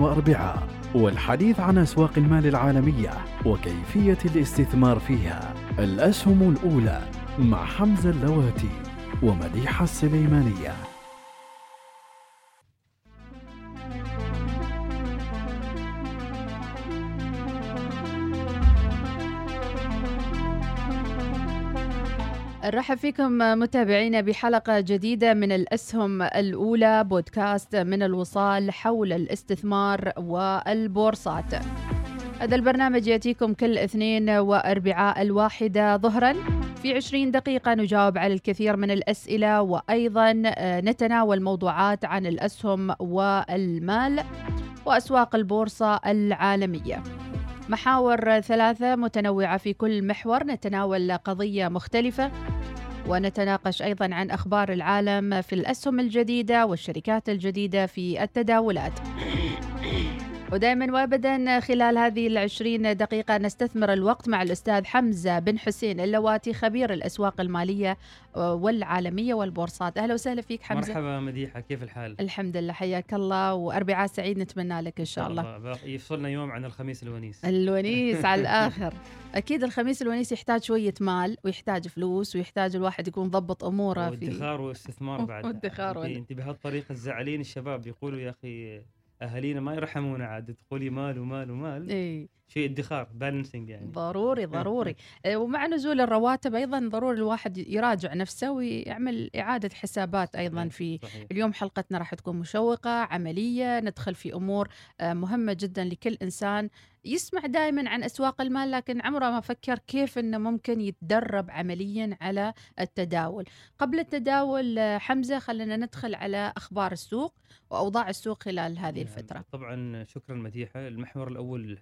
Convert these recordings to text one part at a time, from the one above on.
واربعاء والحديث عن أسواق المال العالمية وكيفية الاستثمار فيها. الأسهم الأولى مع حمزة اللواتي ومديحة السليمانية. نرحب فيكم متابعينا بحلقة جديدة من الأسهم الأولى بودكاست من الوصال حول الاستثمار والبورصات. هذا البرنامج يأتيكم كل اثنين وأربعاء الواحدة ظهرا. في عشرين دقيقة نجاوب على الكثير من الأسئلة وأيضا نتناول موضوعات عن الأسهم والمال وأسواق البورصة العالمية. محاور ثلاثة متنوعة في كل محور نتناول قضية مختلفة. ونتناقش أيضا عن أخبار العالم في الأسهم الجديدة والشركات الجديدة في التداولات. ودائما وابدا خلال هذه العشرين دقيقة نستثمر الوقت مع الأستاذ حمزة بن حسين اللواتي خبير الأسواق المالية والعالمية والبورصات. أهلا وسهلا فيك حمزة. مرحبا مديحة كيف الحال؟ الحمد لله حياك الله وأربعاء سعيد نتمنى لك إن شاء الله. يفصلنا يوم عن الخميس الونيس. الونيس على الآخر. أكيد الخميس الونيس يحتاج شوية مال ويحتاج فلوس ويحتاج الواحد يكون ضبط أموره في ادخار واستثمار بعد. وادخار انت بهالطريقة تزعلين الشباب يقولوا يا أخي اهالينا ما يرحمونا عاد تقولي مال ومال ومال إيه؟ شيء ادخار balancing يعني. ضروري ضروري. إيه، ومع نزول الرواتب أيضا ضروري الواحد يراجع نفسه ويعمل إعادة حسابات أيضا في صحيح. اليوم. حلقتنا راح تكون مشوقة عملية ندخل في أمور آه، مهمة جدا لكل إنسان. يسمع دائما عن أسواق المال لكن عمره ما فكر كيف إنه ممكن يتدرب عمليا على التداول. قبل التداول آه، حمزة خلينا ندخل على أخبار السوق وأوضاع السوق خلال هذه نعم، الفترة. طبعا شكرا مديحة. المحور الأول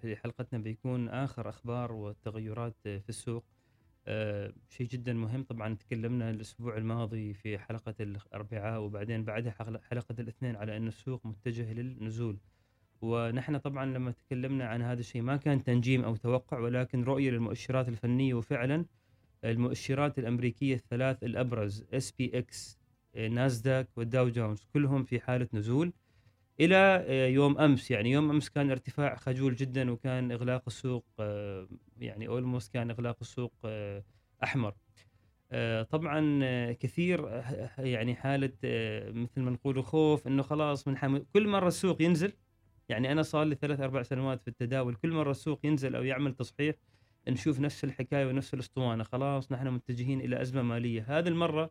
بيكون آخر أخبار والتغيرات في السوق. أه شيء جدا مهم. طبعا تكلمنا الأسبوع الماضي في حلقة الأربعاء وبعدين بعدها حلقه الاثنين على أن السوق متجه للنزول. ونحن طبعا لما تكلمنا عن هذا الشيء ما كان تنجيم أو توقع ولكن رؤية للمؤشرات الفنية وفعلا المؤشرات الأمريكية الثلاث الأبرز SPX ناسداك والداو جونز كلهم في حالة نزول. إلى آه، يوم أمس. يعني يوم أمس كان ارتفاع خجول جدا وكان إغلاق السوق آه، يعني almost كان إغلاق السوق آه، أحمر. طبعا كثير يعني حالة مثل ما نقول خوف إنه خلاص من كل مرة السوق ينزل يعني أنا صار لي ثلاث أربع سنوات في التداول كل مرة السوق ينزل أو يعمل تصحيح نشوف نفس الحكاية ونفس الأسطوانة. خلاص نحن متجهين إلى أزمة مالية. هذه المرة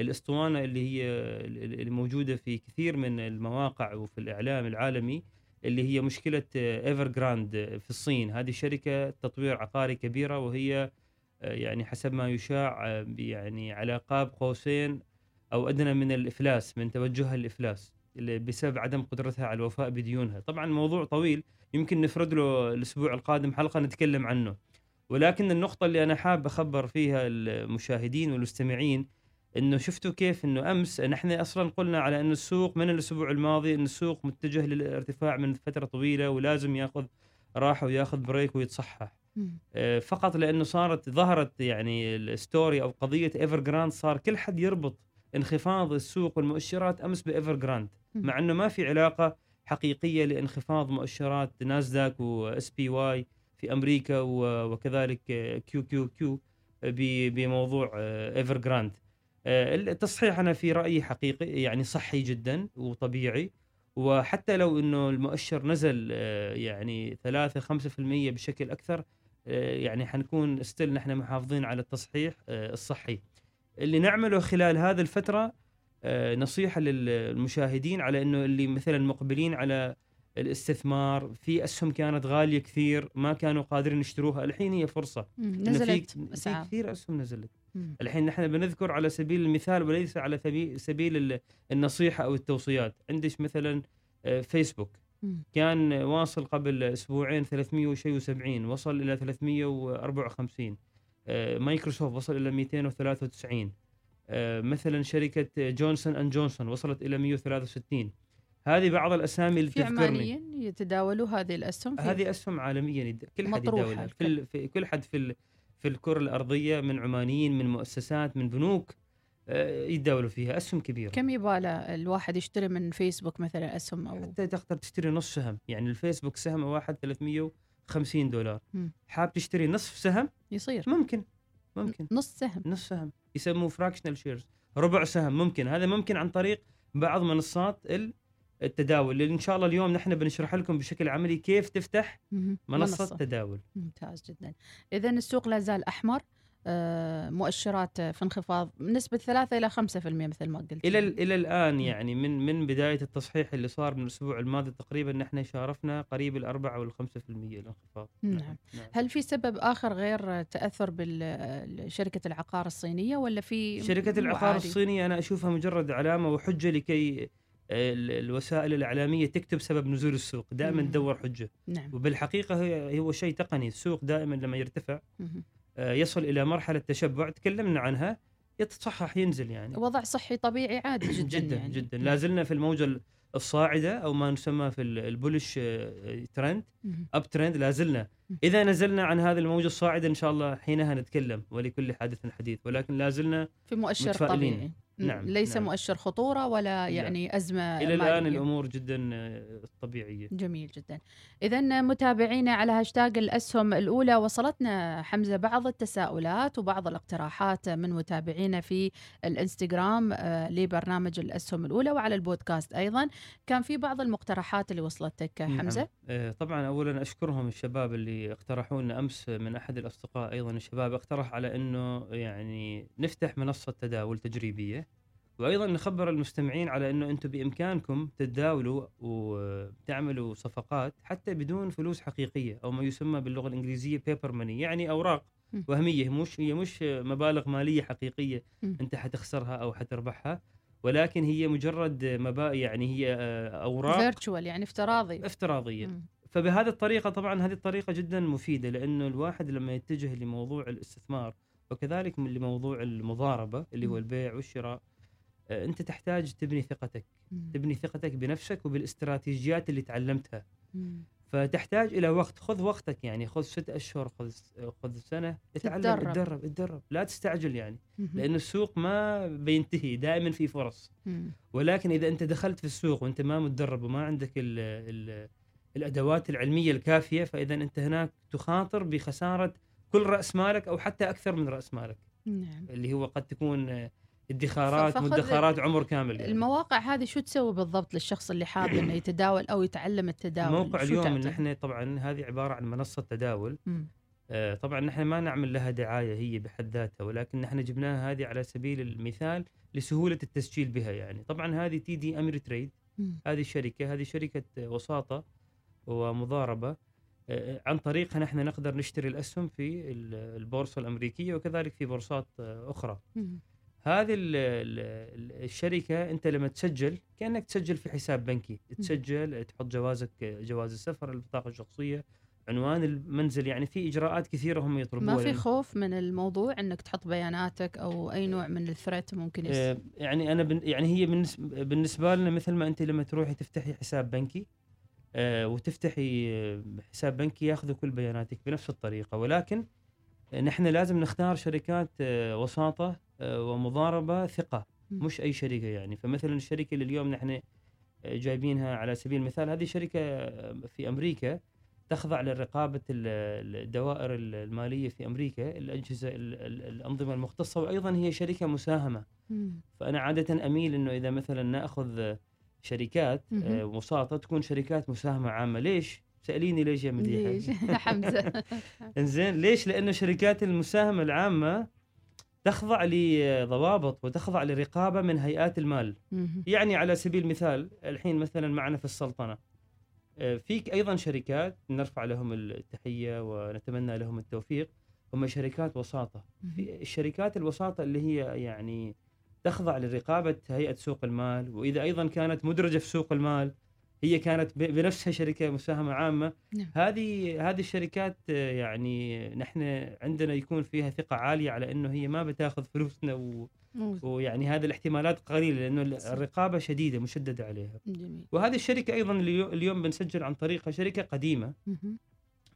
الأسطوانة اللي هي اللي موجودة في كثير من المواقع وفي الإعلام العالمي اللي هي مشكلة Evergrande في الصين. هذه شركة تطوير عقاري كبيرة وهي يعني حسب ما يشاع يعني على قاب قوسين أو أدنى من الإفلاس من توجهها للافلاس بسبب عدم قدرتها على الوفاء بديونها. طبعا الموضوع طويل يمكن نفرد له الأسبوع القادم حلقة نتكلم عنه. ولكن النقطة اللي أنا حاب أخبر فيها المشاهدين والمستمعين إنه شفتوا كيف إنه أمس نحن أصلا قلنا على إنه السوق من الأسبوع الماضي إنه السوق متجه للارتفاع من فترة طويلة ولازم يأخذ راحة ويأخذ break ويتصحح. آه فقط لأنه صارت ظهرت يعني ال story أو قضية Evergrande صار كل حد يربط انخفاض السوق والمؤشرات أمس ب Evergrande مع إنه ما في علاقة حقيقية لانخفاض مؤشرات ناسداك و SPY في أمريكا وكذلك QQQ بموضوع Evergrande آه، التصحيح أنا في رأيي حقيقي يعني صحي جدا وطبيعي. وحتى لو إنه المؤشر نزل آه، يعني 3 5% بشكل أكثر آه، يعني حنكون ستيل نحن محافظين على التصحيح الصحي. اللي نعمله خلال هذه الفترة نصيحة للمشاهدين على إنه اللي مثلا مقبلين على الاستثمار في أسهم كانت غالية كثير ما كانوا قادرين يشتروها الحين هي فرصة. نزلت في, في كثير أسهم نزلت. الحين نحن بنذكر على سبيل المثال وليس على سبيل النصيحة أو التوصيات. عندك مثلا آه، فيسبوك. كان واصل قبل أسبوعين 300 وشيء و70 وصل إلى 354 آه، مايكروسوفت وصل إلى 293 آه، مثلا شركة جونسون أند جونسون وصلت إلى 163 هذه بعض الأسامي اللي في ذاكرتي. عمانيين يتداولوا هذه الأسهم؟ هذه أسهم عالميا كل حد مطروحة. يداولها. في, كل حد في في الكرة الأرضية من عمانيين من مؤسسات من بنوك آه، يتداولوا فيها. أسهم كبيرة. كم يباله الواحد يشتري من فيسبوك مثلا أسهم أو حتى تقدر تشتري نص سهم. يعني الفيسبوك سهم واحد 350 دولار. مم. حاب تشتري نصف سهم؟ يصير. ممكن. ممكن. نص سهم. نص سهم. يسموه fractional shares ربع سهم ممكن. هذا ممكن عن طريق بعض منصات ال- التداول اللي إن شاء الله اليوم نحن بنشرح لكم بشكل عملي كيف تفتح. منصة, تداول ممتاز جدا اذا السوق لا زال أحمر آه، مؤشرات في انخفاض بنسبه 3 إلى 5% مثل ما قلت إلى ال- إلى الآن يعني من من بداية التصحيح اللي صار من الأسبوع الماضي تقريبا نحن شارفنا قريب الأربعة والخمسة في المية الانخفاض نعم. نعم. هل في سبب آخر غير تأثر بشركه العقار الصينية ولا في شركة العقار؟ الصينية أنا أشوفها مجرد علامة وحجة لكي الوسائل الإعلامية تكتب سبب نزول السوق دائما مم. تدور حجة نعم وبالحقيقة هي هو شيء تقني السوق دائما لما يرتفع مهم. آه، يصل إلى مرحلة تشبع تكلمنا عنها يتصحح ينزل يعني وضع صحي طبيعي عادي جدا جدا يعني. جدا نعم. لا زلنا في الموجة ال- الصاعدة أو ما نسمى في ال- ال bullish trend. uptrend لا زلنا مم. إذا نزلنا عن هذه الموجة الصاعدة إن شاء الله حينها نتكلم ولكل حادث حديث ولكن لا زلنا في مؤشر متفائلين. طبيعي نعم، ليس نعم. مؤشر خطورة ولا يعني أزمة إلى الآن مالية. الأمور جدا آه، طبيعية جميل جدا إذا متابعينا على هاشتاج الأسهم الأولى وصلتنا حمزة بعض التساؤلات وبعض الاقتراحات من متابعينا في الإنستغرام آه، لبرنامج الأسهم الأولى وعلى البودكاست أيضا كان في بعض المقترحات اللي وصلتك حمزة نعم. طبعا اولا أشكرهم الشباب اللي اقترحوا لنا أمس من أحد الأصدقاء أيضا الشباب اقترح على إنه يعني نفتح منصة تداول تجريبية وأيضا نخبر المستمعين على إنه أنتم بإمكانكم تتداولوا وتعملوا صفقات حتى بدون فلوس حقيقية أو ما يسمى باللغة الإنجليزية paper money يعني أوراق. وهمية مش هي مش مبالغ مالية حقيقية. أنت حتخسرها أو حتربحها ولكن هي مجرد مبا يعني هي آه، أوراق virtual يعني افتراضي افتراضية. فبهذه الطريقة طبعا هذه الطريقة جدا مفيدة لأنه الواحد لما يتجه لموضوع الاستثمار وكذلك لموضوع المضاربة اللي هو. البيع والشراء انت تحتاج تبني ثقتك مم. تبني ثقتك بنفسك وبالاستراتيجيات اللي تعلمتها مم. فتحتاج إلى وقت خذ وقتك يعني خذ ست أشهر خذ خذ سنة اتعلم. اتدرب اتدرب لا تستعجل يعني مم. لأن السوق ما بينتهي دائما في فرص مم. ولكن إذا أنت دخلت في السوق وأنت ما متدرب وما عندك ال ال الأدوات العلمية الكافية فإذا أنت هناك تخاطر بخسارة كل رأس مالك أو حتى أكثر من رأس مالك نعم اللي هو قد تكون آه، ادخارات مدخرات عمر كامل يعني. المواقع هذه شو تسوي بالضبط للشخص اللي حاب إنه يتداول أو يتعلم التداول موقع اليوم تعطي؟ نحن طبعا هذه عبارة عن منصة تداول. آه، طبعا نحن ما نعمل لها دعاية هي بحد ذاتها ولكن نحن جبناها هذه على سبيل المثال لسهولة التسجيل بها يعني طبعا هذه تي دي أمير تريد. هذه الشركة هذه شركة وساطة ومضاربة آه، عن طريقها نحن نقدر نشتري الأسهم في ال- البورصة الأمريكية وكذلك في بورصات آه، أخرى مم. هذه ال ال الشركة أنت لما تسجل كأنك تسجل في حساب بنكي. تسجل تحط جوازك جواز السفر البطاقة الشخصية عنوان المنزل. يعني في إجراءات كثيرة هم يطلبوها. ما في خوف من الموضوع إنك تحط بياناتك أو أي نوع من ال threat ممكن يس... آه، يعني أنا بن يعني هي بالنسبة بالنسبة لنا مثل ما أنت لما تروحي تفتحي حساب بنكي آه، وتفتحي حساب بنكي ياخذوا كل بياناتك بنفس الطريقة. ولكن نحن لازم نختار شركات آه، وساطة ومضاربة ثقة. مش أي شركة يعني فمثلا الشركة اللي اليوم نحن آه، جايبينها على سبيل المثال هذه شركة آه، في أمريكا تخضع لرقابة ال- الدوائر المالية في أمريكا الأجهزة ال- ال- الأنظمة المختصة وأيضا هي شركة مساهمة. فأنا عادة أميل إنه إذا مثلا نأخذ شركات. آه، وساطه تكون شركات مساهمة عامة ليش؟ سأليني ليش يا ليش مديحه حمزه إنزين ليش؟ لأنه شركات المساهمة العامة تخضع لضوابط وتخضع لرقابة من هيئات المال. يعني على سبيل المثال الحين مثلا معنا في السلطنة آه، فيك أيضا شركات نرفع لهم التحية ونتمنى لهم التوفيق. هم شركات وساطة. في الشركات الوساطة اللي هي يعني تخضع لرقابة هيئة سوق المال وإذا أيضا كانت مدرجة في سوق المال هي كانت بنفسها شركة مساهمة عامة نعم. هذه هذه الشركات آه، يعني نحن عندنا يكون فيها ثقة عالية على إنه هي ما بتاخذ فلوسنا و... ويعني هذه الاحتمالات قليلة لأنه. الرقابة شديدة مشددة عليها جميل وهذه الشركة أيضا اليو- اليوم بنسجل عن طريقها شركة قديمة.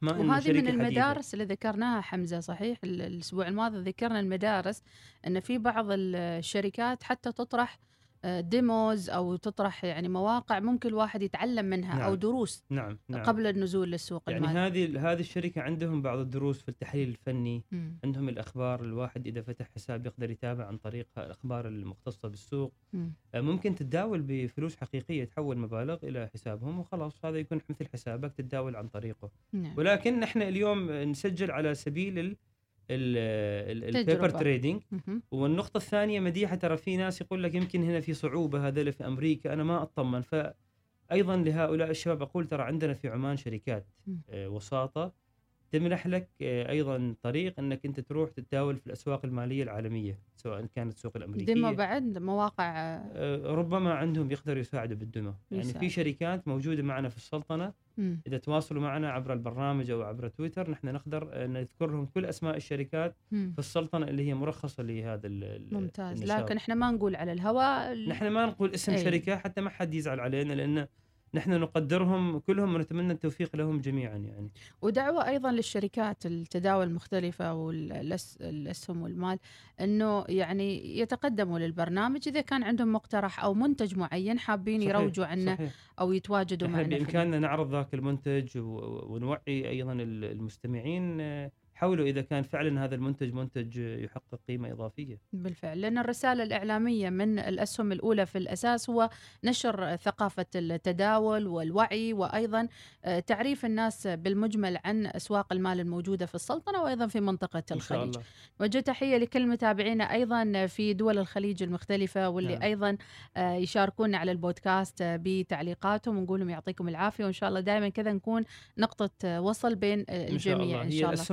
ما وهذه من حديثة. المدارس اللي ذكرناها حمزة صحيح ال- الأسبوع الماضي ذكرنا المدارس إن في بعض الشركات حتى تطرح ديموز أو تطرح يعني مواقع ممكن الواحد يتعلم منها أو نعم. دروس نعم نعم قبل النزول للسوق يعني المالي هذه هذه الشركة عندهم بعض الدروس في التحليل الفني مم. عندهم الأخبار الواحد إذا فتح حساب يقدر يتابع عن طريقها الأخبار المختصة بالسوق مم. آه، ممكن تتداول بفلوس حقيقية تحول مبالغ إلى حسابهم وخلاص هذا يكون مثل حسابك تتداول عن طريقه نعم. ولكن نحن اليوم نسجل على سبيل ال ال paper مهم. والنقطة الثانية مديحة ترى في ناس يقول لك يمكن هنا في صعوبة هذول في أمريكا أنا ما أطمن فأيضا لهؤلاء الشباب أقول ترى عندنا في عمان شركات. آه، وساطة تمنح لك آه، أيضا طريق أنك أنت تروح تتداول في الأسواق المالية العالمية سواء كانت السوق الأمريكية demo بعد مواقع آه، ربما عندهم يقدروا يساعدوا بال demo يعني. في شركات موجودة معنا في السلطنة مم. إذا تواصلوا معنا عبر البرنامج أو عبر تويتر نحن نقدر نذكر لهم كل أسماء الشركات مم. في السلطنة اللي هي مرخصة لهذا ممتاز النشاط. لكن إحنا ما نقول على الهواء نحن ما نقول اسم أي. شركة حتى ما حد يزعل علينا لأن نحن نقدرهم كلهم ونتمنى التوفيق لهم جميعا يعني ودعوة أيضا للشركات التداول المختلفة والأسهم والمال أنه يعني يتقدموا للبرنامج إذا كان عندهم مقترح أو منتج معين حابين صحيح، يروجوا عنه صحيح. أو يتواجدوا معنا. بإمكاننا نعرض ذاك المنتج ونوعي أيضا ال- المستمعين حولوا إذا كان فعلا هذا المنتج منتج يحقق قيمة إضافية. بالفعل لأن الرسالة الإعلامية من الأسهم الأولى في الأساس هو نشر ثقافة التداول والوعي وأيضا آه، تعريف الناس بالمجمل عن أسواق المال الموجودة في السلطنة وأيضا في شاء الخليج. الله. وجه تحية لكل متابعينا أيضا في دول الخليج المختلفة واللي نعم. أيضا آه، يشاركونا على البودكاست بتعليقاتهم ونقول لهم يعطيكم العافية. وإن شاء الله دائما كذا نكون نقطة آه، وصل بين آه، إن شاء الجميع الله. إن هي شاء الله.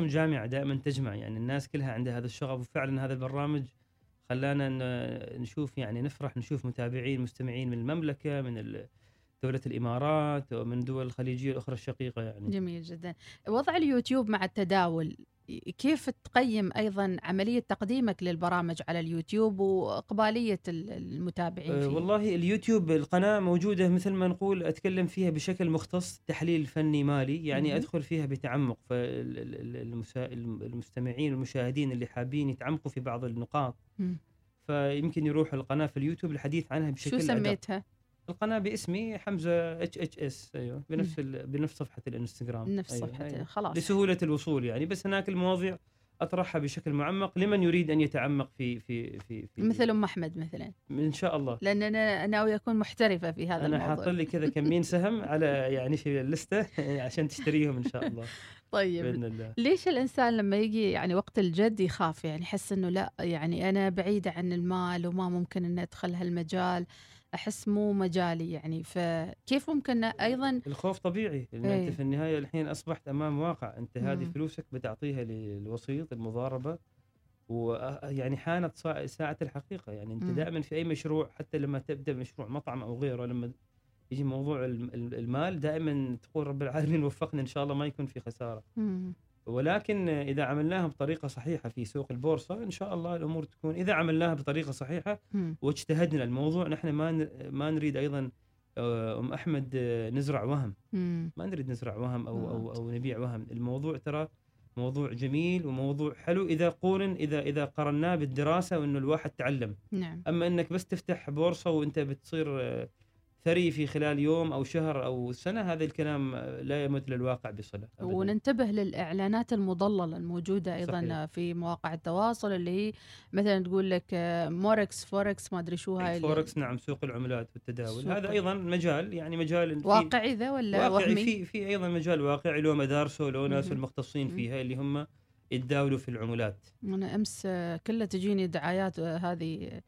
دائما تجمع يعني الناس كلها عندها هذا الشغف وفعلا هذا البرنامج خلانا نشوف يعني نفرح نشوف متابعين مستمعين من المملكة من دولة الإمارات ومن دول الخليجية الأخرى الشقيقة يعني. جميل جدا. وضع اليوتيوب مع التداول كيف تقيم أيضا عملية تقديمك للبرامج على اليوتيوب وإقبالية ال- المتابعين أه فيه والله اليوتيوب القناة موجودة مثل ما نقول أتكلم فيها بشكل مختص تحليل فني مالي يعني مهم. أدخل فيها بتعمق فالمستمعين والمشاهدين اللي حابين يتعمقوا في بعض النقاط مم. فيمكن يروحوا القناة في اليوتيوب الحديث عنها شو بشكل أدق. سميتها؟ القناة باسمي حمزة HHS أيوه بنفس ال... بنفس صفحة الإنستغرام. نفس أيوة. صفحة أيوة. خلاص. لسهولة الوصول يعني بس هناك المواضيع أطرحها بشكل معمق لمن يريد أن يتعمق في في في, في مثل أم أحمد مثلا. إن شاء الله. لأن أنا ناوي اكون محترفة في هذا أنا حاط لي كذا كمين سهم على يعني في اللستة عشان تشتريهم إن شاء الله. طيب. بإذن الله. ليش الإنسان لما يجي يعني وقت الجد يخاف يعني يحس إنه لا يعني أنا بعيده عن المال وما ممكن ان أدخل هالمجال؟ أحس مو مجالي يعني فكيف ممكن أيضا الخوف طبيعي لأن إيه. انت في النهاية الحين أصبحت أمام واقع أنت هذه. فلوسك بتعطيها للوسيط المضاربة ويعني حانت ساعة الحقيقة يعني مم. دائما في أي مشروع حتى لما تبدأ مشروع مطعم أو غيره لما يجي موضوع الم- الم- المال دائما تقول رب العالمين وفقنا إن شاء الله ما يكون في خسارة مم. ولكن إذا عملناها بطريقة صحيحة في سوق البورصة إن شاء الله الأمور تكون إذا عملناها بطريقة صحيحة مم. واجتهدنا الموضوع نحن ما ما نريد أيضا آه، أم أحمد آه، نزرع وهم. ما نريد نزرع وهم أو أو. أو نبيع وهم الموضوع ترى موضوع جميل وموضوع حلو إذا قورن إذا إذا قرناه بالدراسة وإنه الواحد تعلم نعم أما إنك بس تفتح بورصة وإنت بتصير آه، ثري في خلال يوم أو شهر أو سنة هذا الكلام لا يمت للواقع بصلة أبداً. وننتبه للإعلانات المضللة الموجودة أيضا صحيح. في مواقع التواصل اللي هي مثلا تقول لك فوركس فوركس ما أدري شو هاي فوركس نعم سوق العملات والتداول سوق هذا أيضا مجال يعني مجال واقعي ذا ولا واقعي وهمي؟ في في أيضا مجال واقعي له مدارسه له ناس. المختصين. فيها اللي هم يتداولوا في العملات أنا أمس كلها تجيني دعايات آه، هذه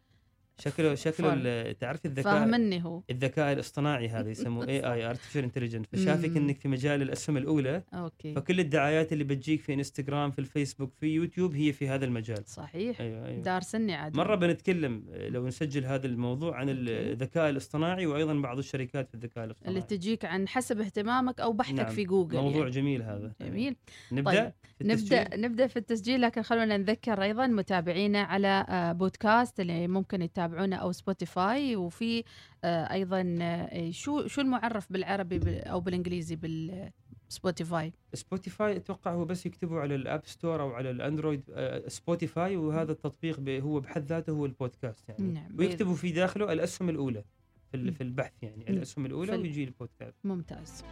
شكله شكله تعرف الذكاء فاهمني هو. الذكاء الاصطناعي هذا يسموه AI artificial intelligence فشافك. إنك في مجال الأسهم الأولى. أوكي. فكل الدعايات اللي بتجيك في انستغرام في الفيسبوك في يوتيوب هي في هذا المجال. صحيح. أيوه أيوه. دارسني عاد. مرة بنتكلم آه، لو نسجل هذا الموضوع عن. الذكاء الاصطناعي وأيضا بعض الشركات في الذكاء اللي الاصطناعي تجيك عن حسب اهتمامك أو بحثك نعم. في جوجل موضوع يعني. جميل هذا. جميل. نبدأ طيب، في نبدا التسجيل؟ نبدا في التسجيل لكن خلونا نذكر أيضا متابعينا على آه، بودكاست اللي ممكن يتابعونا أو سبوتيفاي وفي آه، أيضا آه، شو شو المعرف بالعربي بال- أو بالإنجليزي بالسبوتيفاي سبوتيفاي أتوقع هو بس يكتبوا على ال App Store أو على الأندرويد آه، سبوتيفاي وهذا التطبيق هو بحد ذاته هو البودكاست يعني. نعم ويكتبوا في داخله الأسهم الأولى في البحث يعني. الأسهم الأولى ويجي البودكاست. ممتاز.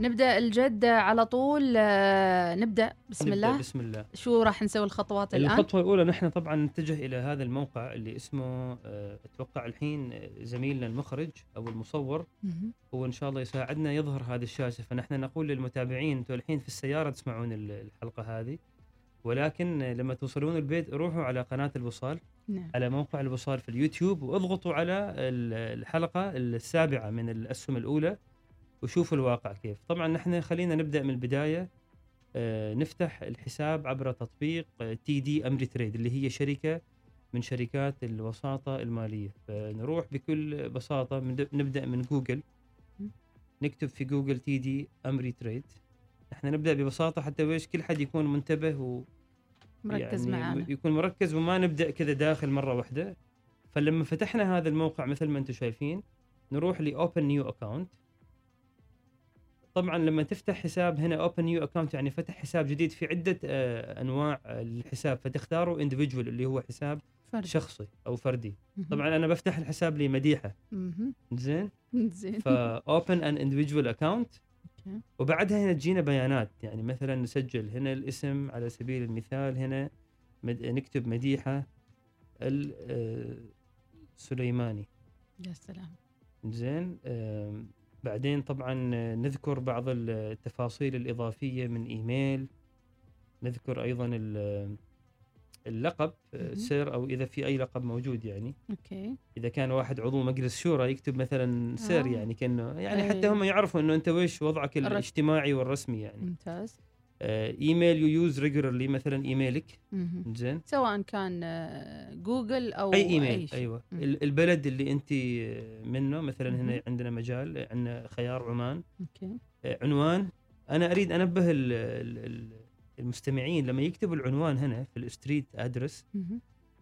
نبدأ الجد على طول. آه، نبدأ. بسم نبدأ الله. بسم الله. شو راح نسوي الخطوات الآن؟ الخطوة الأولى نحن طبعا نتجه إلى هذا الموقع اللي اسمه آه، أتوقع الحين زميلنا المخرج أو المصور. هو إن شاء الله يساعدنا يظهر هذه الشاشة. فنحن نقول للمتابعين أنتم الحين في السيارة تسمعون ال- الحلقة هذه. ولكن آه، لما توصلون البيت روحوا على قناة الوصال. نعم. على موقع الوصال في اليوتيوب واضغطوا على ال- الحلقة السابعة من الأسهم الأولى. وشوفوا الواقع كيف. طبعا نحن خلينا نبدأ من البداية. آه، نفتح الحساب عبر تطبيق TD Ameritrade اللي هي شركة من شركات الوساطة المالية. فنروح بكل بساطة نبدأ من جوجل. نكتب في جوجل TD Ameritrade إحنا نبدأ ببساطة حتى ويش كل حد يكون منتبه و مركز يعني معانا. يكون مركز وما نبدأ كذا داخل مرة واحدة. فلما فتحنا هذا الموقع مثل ما أنتم شايفين نروح ل open new account طبعا لما تفتح حساب هنا open new account يعني فتح حساب جديد في عدة آه، أنواع آه، للحساب فتختاروا individual اللي هو حساب فرد شخصي أو فردي. طبعا أنا بفتح الحساب لمديحه. زين؟ زين. ف open an individual account. وبعدها هنا تجينا بيانات. يعني مثلا نسجل هنا الاسم على سبيل المثال هنا مد... نكتب مديحة السليماني يا سلام. زين؟ بعدين طبعا نذكر بعض التفاصيل الإضافية من إيميل نذكر أيضا ال- اللقب. Sir أو إذا في أي لقب موجود يعني أوكي إذا كان واحد عضو مجلس شورى يكتب مثلا Sir آه. يعني كأنه يعني حتى أي. هم يعرفوا إنه أنت ويش وضعك. الاجتماعي والرسمي يعني ممتاز email you use regularly مثلا إيميلك. زين سواء كان آه، جوجل أو أي ايميل شيء. أيوه مم. ال- البلد اللي أنت آه، منه مثلا هنا مهم. عندنا مجال عندنا خيار عمان أوكي آه، عنوان أنا أريد أنبه ال- ال- ال- المستمعين لما يكتبوا العنوان هنا في ال street address.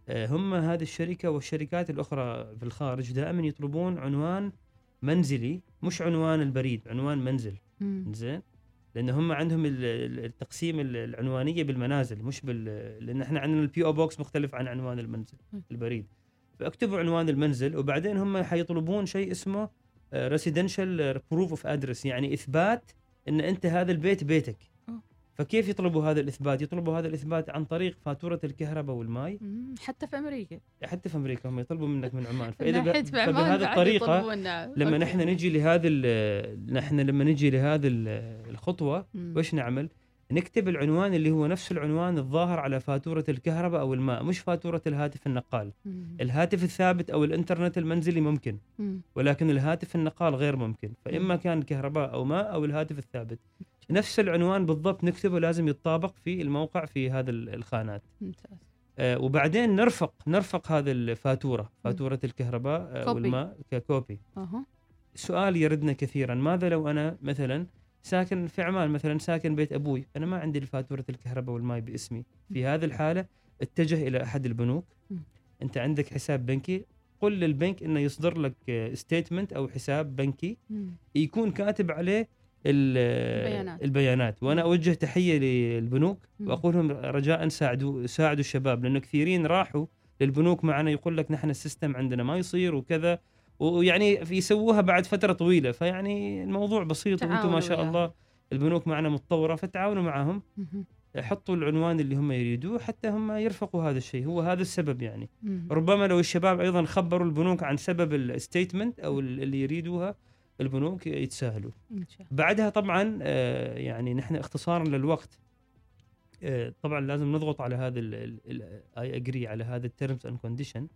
آه، هم هذه الشركة والشركات الأخرى في الخارج دائما يطلبون عنوان منزلي مش عنوان البريد عنوان منزل مم. زين لأن هم عندهم ال- ال- التقسيم ال- العنوانية بالمنازل مش بال لأن إحنا عندنا ال P.O. Box مختلف عن عنوان المنزل. البريد فاكتبوا عنوان المنزل وبعدين هم حيطلبون شيء اسمه residential proof of address يعني إثبات إن أنت هذا البيت بيتك. فكيف يطلبوا هذا الإثبات يطلبوا هذا الإثبات عن طريق فاتورة الكهرباء والماء. حتى في أمريكا حتى في أمريكا هم يطلبوا منك من عمان فإذا ب- فبهذه الطريقة. لما. نحن نجي لهذا ال- نحن لما نجي لهذه ال- الخطوة. وش نعمل؟ نكتب العنوان اللي هو نفس العنوان الظاهر على فاتورة الكهرباء أو الماء مش فاتورة الهاتف النقال، مم. الهاتف الثابت أو الإنترنت المنزلي ممكن مم. ولكن الهاتف النقال غير ممكن، فإما كان كهرباء أو ماء أو الهاتف الثابت. نفس العنوان بالضبط نكتبه لازم يتطابق في الموقع في هذا ال- الخانات. ممتاز آه، وبعدين نرفق نرفق هذه الفاتورة، فاتورة الكهرباء آه،. والماء ككوبي. أها سؤال يردنا كثيرا ماذا لو أنا مثلا ساكن في عمان مثلا ساكن بيت أبوي أنا ما عندي فاتوره الكهرباء والماء باسمي في هذه الحالة اتجه إلى أحد البنوك. أنت عندك حساب بنكي قل للبنك إنه يصدر لك ستيتمنت أو حساب بنكي. يكون كاتب عليه البيانات. البيانات وأنا. أوجه تحية للبنوك. وأقول لهم رجاء ساعدوا ساعدوا الشباب لأنه كثيرين راحوا للبنوك معنا يقول لك نحن ال system عندنا ما يصير وكذا ويعني يسووها بعد فترة طويلة فيعني الموضوع بسيط وأنتم ما شاء وياهم. الله البنوك معنا متطورة فتعاونوا معهم. حطوا العنوان اللي هم يريدوه حتى هم يرفقوا هذا الشيء هو هذا السبب يعني. ربما لو الشباب أيضا خبروا البنوك عن سبب ال statement أو اللي يريدوها البنوك يتساهلوا. بعدها طبعا آه، يعني نحن اختصارا للوقت آه، طبعا لازم نضغط على هذا I agree على هذا ال terms and condition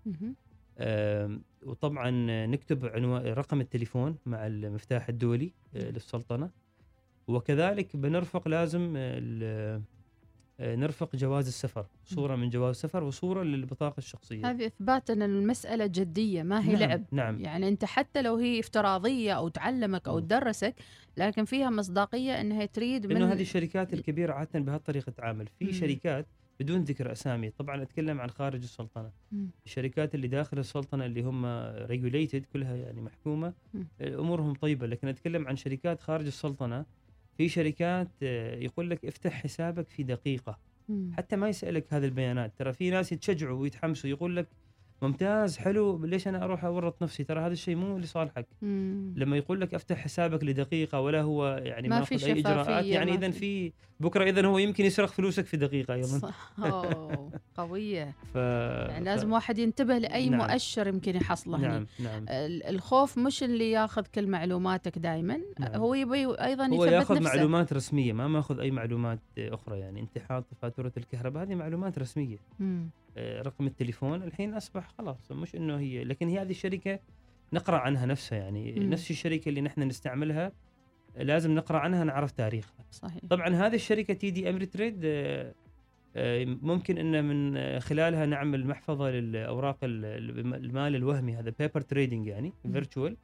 وطبعا نكتب عنوان رقم التليفون مع المفتاح الدولي آه، للسلطنة. وكذلك بنرفق لازم نرفق جواز السفر صورة من جواز السفر وصورة للبطاقة الشخصية هذه اثبات أن المسألة جدية ما هي نعم لعب نعم يعني أنت حتى لو هي افتراضية أو تعلمك أو مم. تدرسك لكن فيها مصداقية أنها تريد من انه هذه الشركات الكبيرة عادة بهالطريقة تتعامل في مم. شركات بدون ذكر أسامي طبعا أتكلم عن خارج السلطنة مم. الشركات اللي داخل السلطنة اللي هم ريجوليتد كلها يعني محكومة مم. أمورهم طيبة لكن أتكلم عن شركات خارج السلطنة في شركات آه، يقول لك افتح حسابك في دقيقة. حتى ما يسألك هذه البيانات ترى في ناس يتشجعوا ويتحمسوا يقول لك ممتاز حلو ليش أنا أروح أورط نفسي ترى هذا الشيء مو لصالحك. لما يقول لك أفتح حسابك لدقيقة ولا هو يعني ما ماخذ في أي إجراءات يعني ما اذا في- بكرة اذا هو يمكن يسرق فلوسك في دقيقة أيضا صح. قوية ف... يعني ف- لازم واحد ينتبه لأي نعم. مؤشر يمكن يحصله نعم نعم ال- الخوف مش اللي ياخذ كل معلوماتك دائما نعم. هو يبي أيضا هو يثبت ياخذ نفسه معلومات رسمية ما ماخذ أي معلومات أخرى يعني انت حاط فاتورة الكهرباء هذه معلومات رسمية مم. آه، رقم التليفون الحين أصبح خلاص مش إنه هي لكن هي هذه الشركة نقرأ عنها نفسها يعني مم. نفس الشركة اللي نحن نستعملها لازم نقرأ عنها نعرف تاريخها صحيح طبعا هذه الشركة TD Ameritrade آه، آه، ممكن إن من خلالها نعمل محفظة للأوراق ال- ال- المال الوهمي هذا paper trading يعني. virtual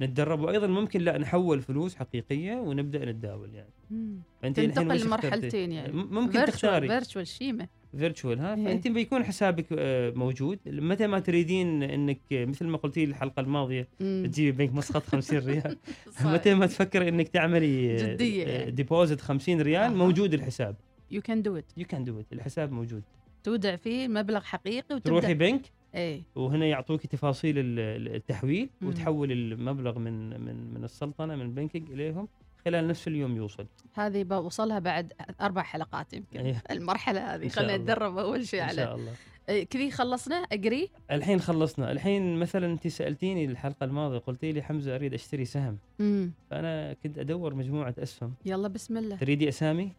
نتدرب وأيضا ممكن لا نحول فلوس حقيقية ونبدأ نتداول يعني مم. فأنت الحين تنتقل؟ لمرحلتين يعني ممكن تختاري virtual شيمة virtual ها إيه. فأنت بيكون حسابك آه، موجود متى ما تريدين إنك آه، مثل ما قلتي الحلقة الماضية. تجيبي بنك مسقط 50 ريال. متى ما تفكر إنك تعملي جدية يعني. deposit 50 ريال أها. موجود الحساب you can do it you can do it الحساب موجود تودع فيه مبلغ حقيقي وتبدأ تروحي بنك إيه. وهنا يعطوك تفاصيل ال- ال- التحويل مم. وتحول المبلغ من من من السلطنة من بنكك إليهم خلال نفس اليوم يوصل. هذه بوصلها بعد أربع حلقات يمكن. إيه. المرحلة هذه. خلينا. نتدرب أول شيء إن على شاء الله. إيه، كذي خلصنا؟ agree. الحين خلصنا. الحين مثلا أنت سألتيني الحلقة الماضية قلتي لي حمزة أريد أشتري سهم. امم فأنا كنت أدور مجموعة أسهم. يلا بسم الله. تريدي أسامي؟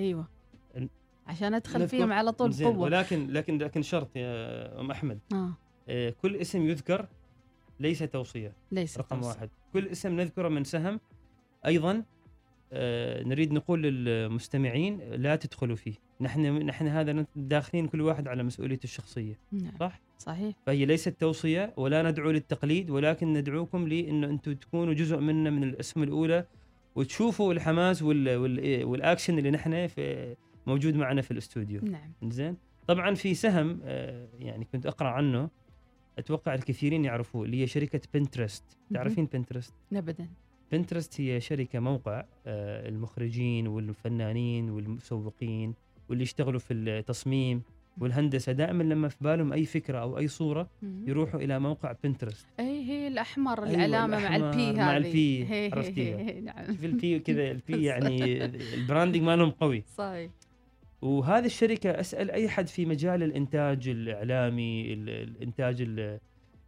أيوه. عشان أدخل فيهم على طول بقوه ولكن لكن لكن شرط يا أم أحمد. آه. آه، كل اسم يذكر ليس توصية ليس رقم توصي. واحد. كل اسم نذكره من سهم أيضا آه، نريد نقول للمستمعين لا تدخلوا فيه. نحن نحن هذا داخلين كل واحد على مسؤوليته الشخصية نعم. صح؟ صحيح. فهي ليست توصية ولا ندعو للتقليد ولكن ندعوكم لإنه أنتم تكونوا جزء منا من الأسهم الأولى وتشوفوا الحماس وال وال والأكشن اللي نحن في موجود معنا في الاستوديو. نعم. زين؟ طبعا في سهم آه، يعني كنت أقرأ عنه أتوقع الكثيرين يعرفوه اللي هي شركة بنترست تعرفين بنترست ابدا. بنترست هي شركة موقع آه، المخرجين والفنانين والمسوقين واللي يشتغلوا في التصميم والهندسة. دائما لما في بالهم أي فكرة أو أي صورة. يروحوا إلى موقع بنترست أي هي الأحمر أيوة، العلامه مع البي هذه. مع البي، عرفتيها. نعم. في البي كذا البي يعني ال branding مالهم قوي. صحيح. وهذه الشركة أسأل أي حد في مجال الإنتاج الإعلامي ال- الإنتاج ال-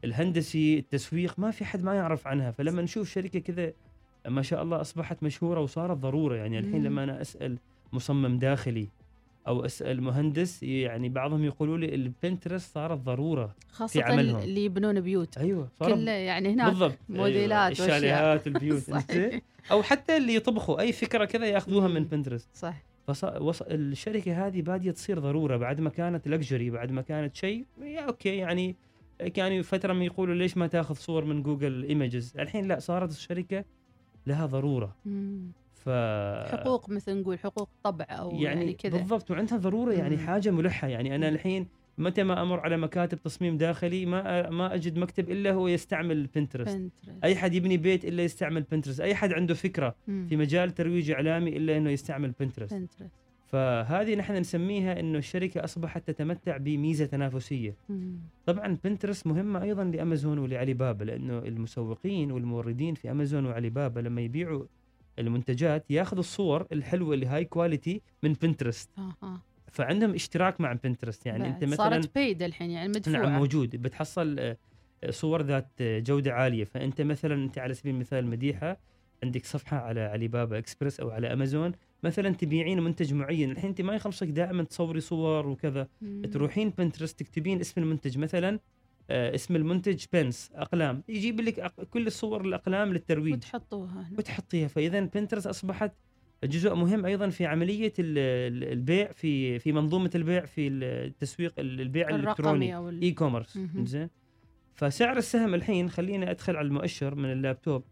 الهندسي التسويق ما في حد ما يعرف عنها فلما نشوف شركة كذا ما شاء الله أصبحت مشهورة وصارت ضرورة يعني الحين. لما أنا أسأل مصمم داخلي أو أسأل مهندس يعني بعضهم يقولوا لي البنترست صارت ضرورة خاصة عملهم. اللي يبنون بيوت أيوه كله يعني هناك بالضبط موديلات أيوة. الشاليهات البيوت؟ أو حتى اللي يطبخوا أي فكرة كذا ياخذوها من. بنترست صح فص... وص... الشركة هذه بادية تصير ضرورة بعد ما كانت luxury بعد ما كانت شيء يا okay يعني كانوا فترة من يقولوا ليش ما تاخذ صور من Google Images الحين لا صارت الشركة لها ضرورة مم. ف حقوق مثل نقول حقوق طبع أو يعني, يعني, كذا بالضبط وعندها ضرورة يعني مم. حاجة ملحة يعني أنا. الحين متى ما أمر على مكاتب تصميم داخلي ما ما أجد مكتب إلا هو يستعمل بنترست. أي حد يبني بيت إلا يستعمل بنترست أي حد عنده فكرة مم. في مجال ترويج إعلامي إلا إنه يستعمل بنترست بنترست فهذه نحن نسميها إنه الشركة أصبحت تتمتع بميزة تنافسية مم. طبعا بنترست مهمة أيضا لأمازون ولعلي بابا لأنه المسوقين والموردين في أمازون وعلي بابا لما يبيعوا المنتجات ياخذوا الصور الحلوة اللي high quality من بنترست آه. فعندهم اشتراك مع بنترست يعني. أنت مثلا صارت بيد الحين يعني مدفوعة. نعم موجود. بتحصل آه، صور ذات آه، جودة عالية. فأنت مثلا أنت على سبيل المثال مديحة عندك صفحة على علي بابا اكسبرس أو على امازون مثلا تبيعين منتج معين. الحين أنت ما يخلصك دائما تصوري صور وكذا. مم. تروحين بنترست تكتبين اسم المنتج. مثلا آه، اسم المنتج pens أقلام. يجيب لك كل الصور الأقلام للترويج. وتحطوها. وتحطيها. فاذا بنترست أصبحت جزء مهم أيضا في عملية ال- ال- البيع في في منظومة البيع في التسويق البيع الإلكتروني e-commerce. زين فسعر السهم الحين خليني أدخل على المؤشر من اللابتوب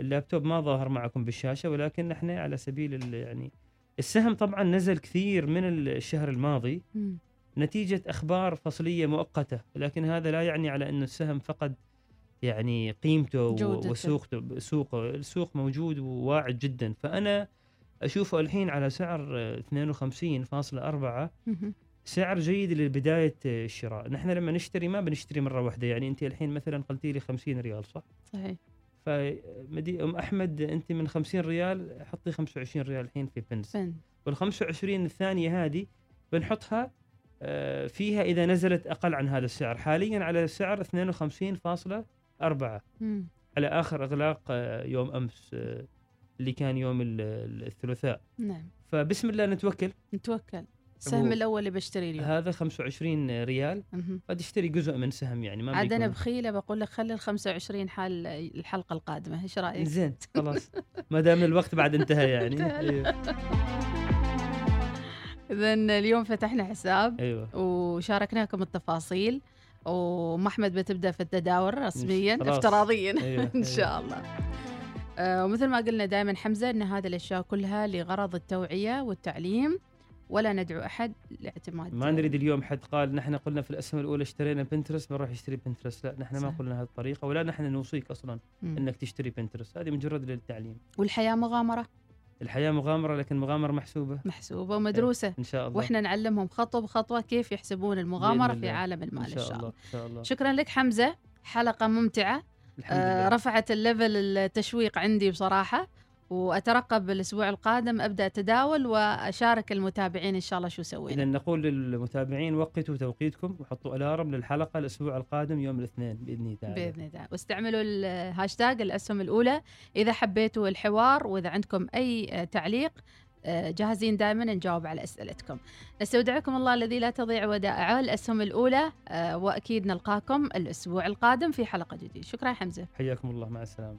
اللابتوب ما ظاهر معكم بالشاشة ولكن إحنا على سبيل يعني السهم طبعا نزل كثير من الشهر الماضي. نتيجة أخبار فصلية مؤقتة لكن هذا لا يعني على انه السهم فقد يعني قيمته جودته. وسوقته سوقه السوق موجود وواعد جدا. فأنا أشوفه الحين على سعر آه، 52.4 مهم. سعر جيد لبداية الشراء، نحن لما نشتري ما بنشتري مرة واحدة. يعني أنت الحين مثلا قلتي لي 50 ريال صح؟ صحيح. فمدي أم أحمد أنت من 50 ريال حطي 25 ريال الحين في بنز، وال 25 الثانية هذه بنحطها آه، فيها إذا نزلت أقل عن هذا السعر، حاليا على سعر 52.4 مم. على آخر إغلاق آه، يوم أمس آه، اللي كان يوم ال- ال- الثلاثاء، نعم. فبسم الله نتوكل. نتوكل. السهم الأول اللي بشتري اليوم. هذا 25 ريال. قد يشتري جزء من سهم يعني ما عاد أنا بخيلة بقول لك خلي ال 25 حال الحلقة القادمة. إيش رأيك؟ زين خلاص. ما دام الوقت بعد انتهى يعني. أيوه اذا اليوم فتحنا حساب أيوه. وشاركناكم التفاصيل. وام أحمد بتبدأ في التداول رسميا. افتراضيا. أيوه إن شاء الله. آه، ومثل ما قلنا دائما حمزة إن هذه الأشياء كلها لغرض التوعية والتعليم ولا ندعو أحد لاعتماد. ما نريد اليوم حد قال نحن قلنا في الاسهم الأولى اشترينا بنترست بنروح يشتري بنترست لا نحن ما. قلنا هذه الطريقة ولا نحن نوصيك أصلا. إنك تشتري بنترست هذه مجرد للتعليم. والحياة مغامرة. الحياة مغامرة لكن مغامرة محسوبة. محسوبة ومدروسة. إن شاء الله. وإحنا نعلمهم خطوة بخطوة كيف يحسبون المغامرة في. عالم المال إن شاء الله إن شاء الله. شكرا لك حمزة. حلقة ممتعة. الحمد آه، رفعت ال level التشويق عندي بصراحة. وأترقب الأسبوع القادم أبدأ أتداول وأشارك المتابعين إن شاء الله شو اذا سوينا نقول للمتابعين وقتوا توقيتكم وحطوا alarm للحلقة الأسبوع القادم يوم الاثنين بإذن الله. بإذن الله. واستعملوا الهاشتاج الأسهم الأولى. إذا حبيتوا الحوار وإذا عندكم أي آه، تعليق آه، جاهزين دائما نجاوب على أسئلتكم. نستودعكم الله الذي لا تضيع ودائعه الأسهم الأولى آه، وأكيد نلقاكم الأسبوع القادم في حلقة جديدة. شكرا يا حمزة. حياكم الله. مع السلامة.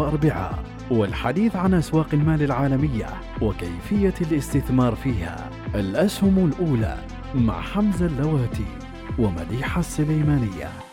وأربعاء والحديث عن أسواق المال العالمية وكيفية الاستثمار فيها. الأسهم الأولى مع حمزة اللواتي ومديحة السليمانية.